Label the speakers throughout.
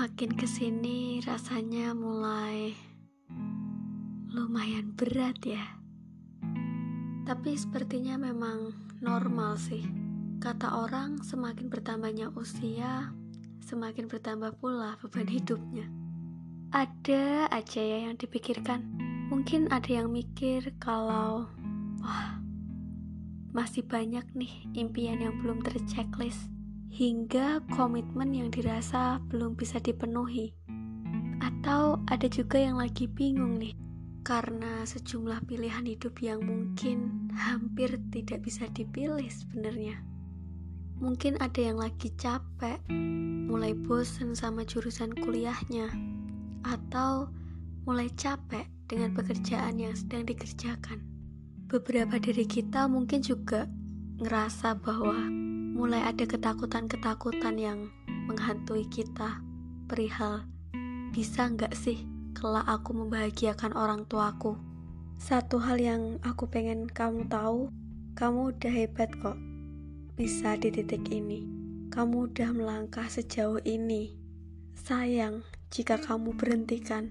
Speaker 1: Makin ke sini rasanya mulai lumayan berat ya. Tapi sepertinya memang normal sih. Kata orang semakin bertambahnya usia, semakin bertambah pula beban hidupnya. Ada aja ya yang dipikirkan. Mungkin ada yang mikir kalau, wah, masih banyak nih impian yang belum terchecklist hingga komitmen yang dirasa belum bisa dipenuhi. Atau ada juga yang lagi bingung nih, karena sejumlah pilihan hidup yang mungkin hampir tidak bisa dipilih sebenarnya. Mungkin ada yang lagi capek, mulai bosan sama jurusan kuliahnya, atau mulai capek dengan pekerjaan yang sedang dikerjakan. Beberapa dari kita mungkin juga ngerasa bahwa mulai ada ketakutan-ketakutan yang menghantui kita. Perihal bisa nggak sih kelak aku membahagiakan orang tuaku? Satu hal yang aku pengen kamu tahu kamu udah hebat kok. Bisa di titik ini. Kamu udah melangkah sejauh ini. Sayang jika kamu berhentikan.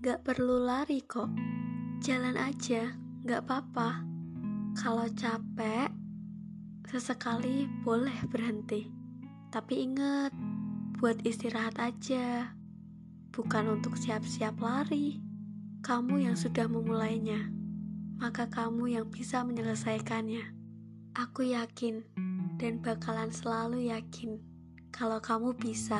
Speaker 1: Gak perlu lari kok. Jalan aja gak apa-apa. Kalau capek Sesekali boleh berhenti, tapi ingat buat istirahat aja, bukan untuk siap-siap lari. Kamu yang sudah memulainya, maka kamu yang bisa menyelesaikannya. Aku yakin dan bakalan selalu yakin kalau kamu bisa.